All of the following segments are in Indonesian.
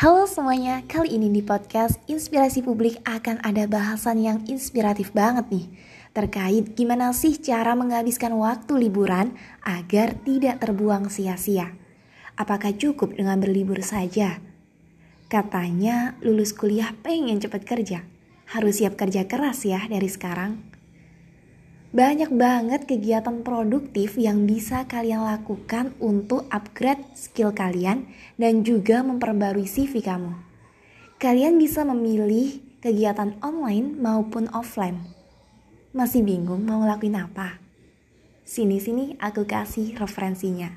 Halo semuanya, kali ini di podcast Inspirasi Publik akan ada bahasan yang inspiratif banget nih. Terkait gimana sih cara menghabiskan waktu liburan agar tidak terbuang sia-sia? Apakah cukup dengan berlibur saja? Katanya lulus kuliah pengen cepat kerja. Harus siap kerja keras ya dari sekarang banyak banget kegiatan produktif yang bisa kalian lakukan untuk upgrade skill kalian dan juga memperbarui CV kamu. Kalian bisa memilih kegiatan online maupun offline. Masih bingung mau ngelakuin apa? Sini-sini aku kasih referensinya.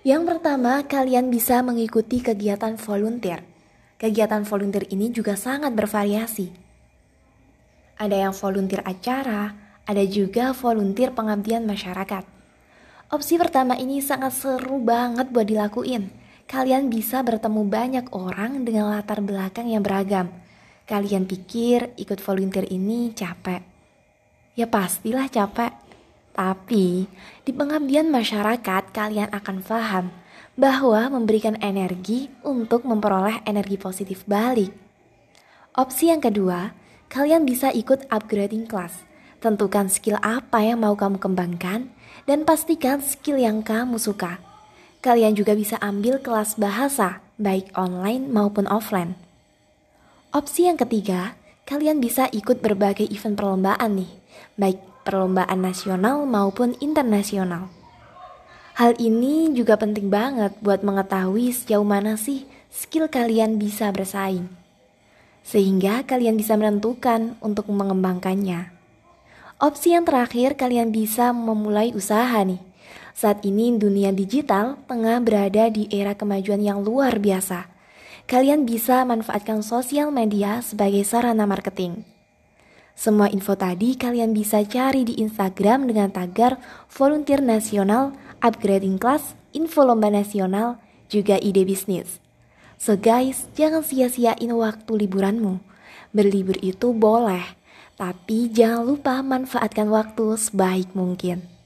Yang pertama, kalian bisa mengikuti kegiatan volunteer. Kegiatan volunteer ini juga sangat bervariasi. Ada yang volunteer acara, ada juga volunteer pengabdian masyarakat. Opsi pertama ini sangat seru banget buat dilakuin. Kalian bisa bertemu banyak orang dengan latar belakang yang beragam. Kalian pikir ikut volunteer ini capek? Ya pastilah capek. Tapi di pengabdian masyarakat kalian akan paham bahwa memberikan energi untuk memperoleh energi positif balik. Opsi yang kedua, kalian bisa ikut upgrading class. Tentukan skill apa yang mau kamu kembangkan dan pastikan skill yang kamu suka. Kalian juga bisa ambil kelas bahasa, baik online maupun offline. Opsi yang ketiga, kalian bisa ikut berbagai event perlombaan nih, baik perlombaan nasional maupun internasional. Hal ini juga penting banget buat mengetahui sejauh mana sih skill kalian bisa bersaing. Sehingga kalian bisa menentukan untuk mengembangkannya. Opsi yang terakhir, kalian bisa memulai usaha nih. Saat ini dunia digital tengah berada di era kemajuan yang luar biasa. Kalian bisa manfaatkan sosial media sebagai sarana marketing. Semua info tadi kalian bisa cari di Instagram dengan tagar volunteer nasional, upgrading class, info lomba nasional, juga ide bisnis. So guys, jangan sia-siain waktu liburanmu. Berlibur itu boleh, tapi jangan lupa manfaatkan waktu sebaik mungkin.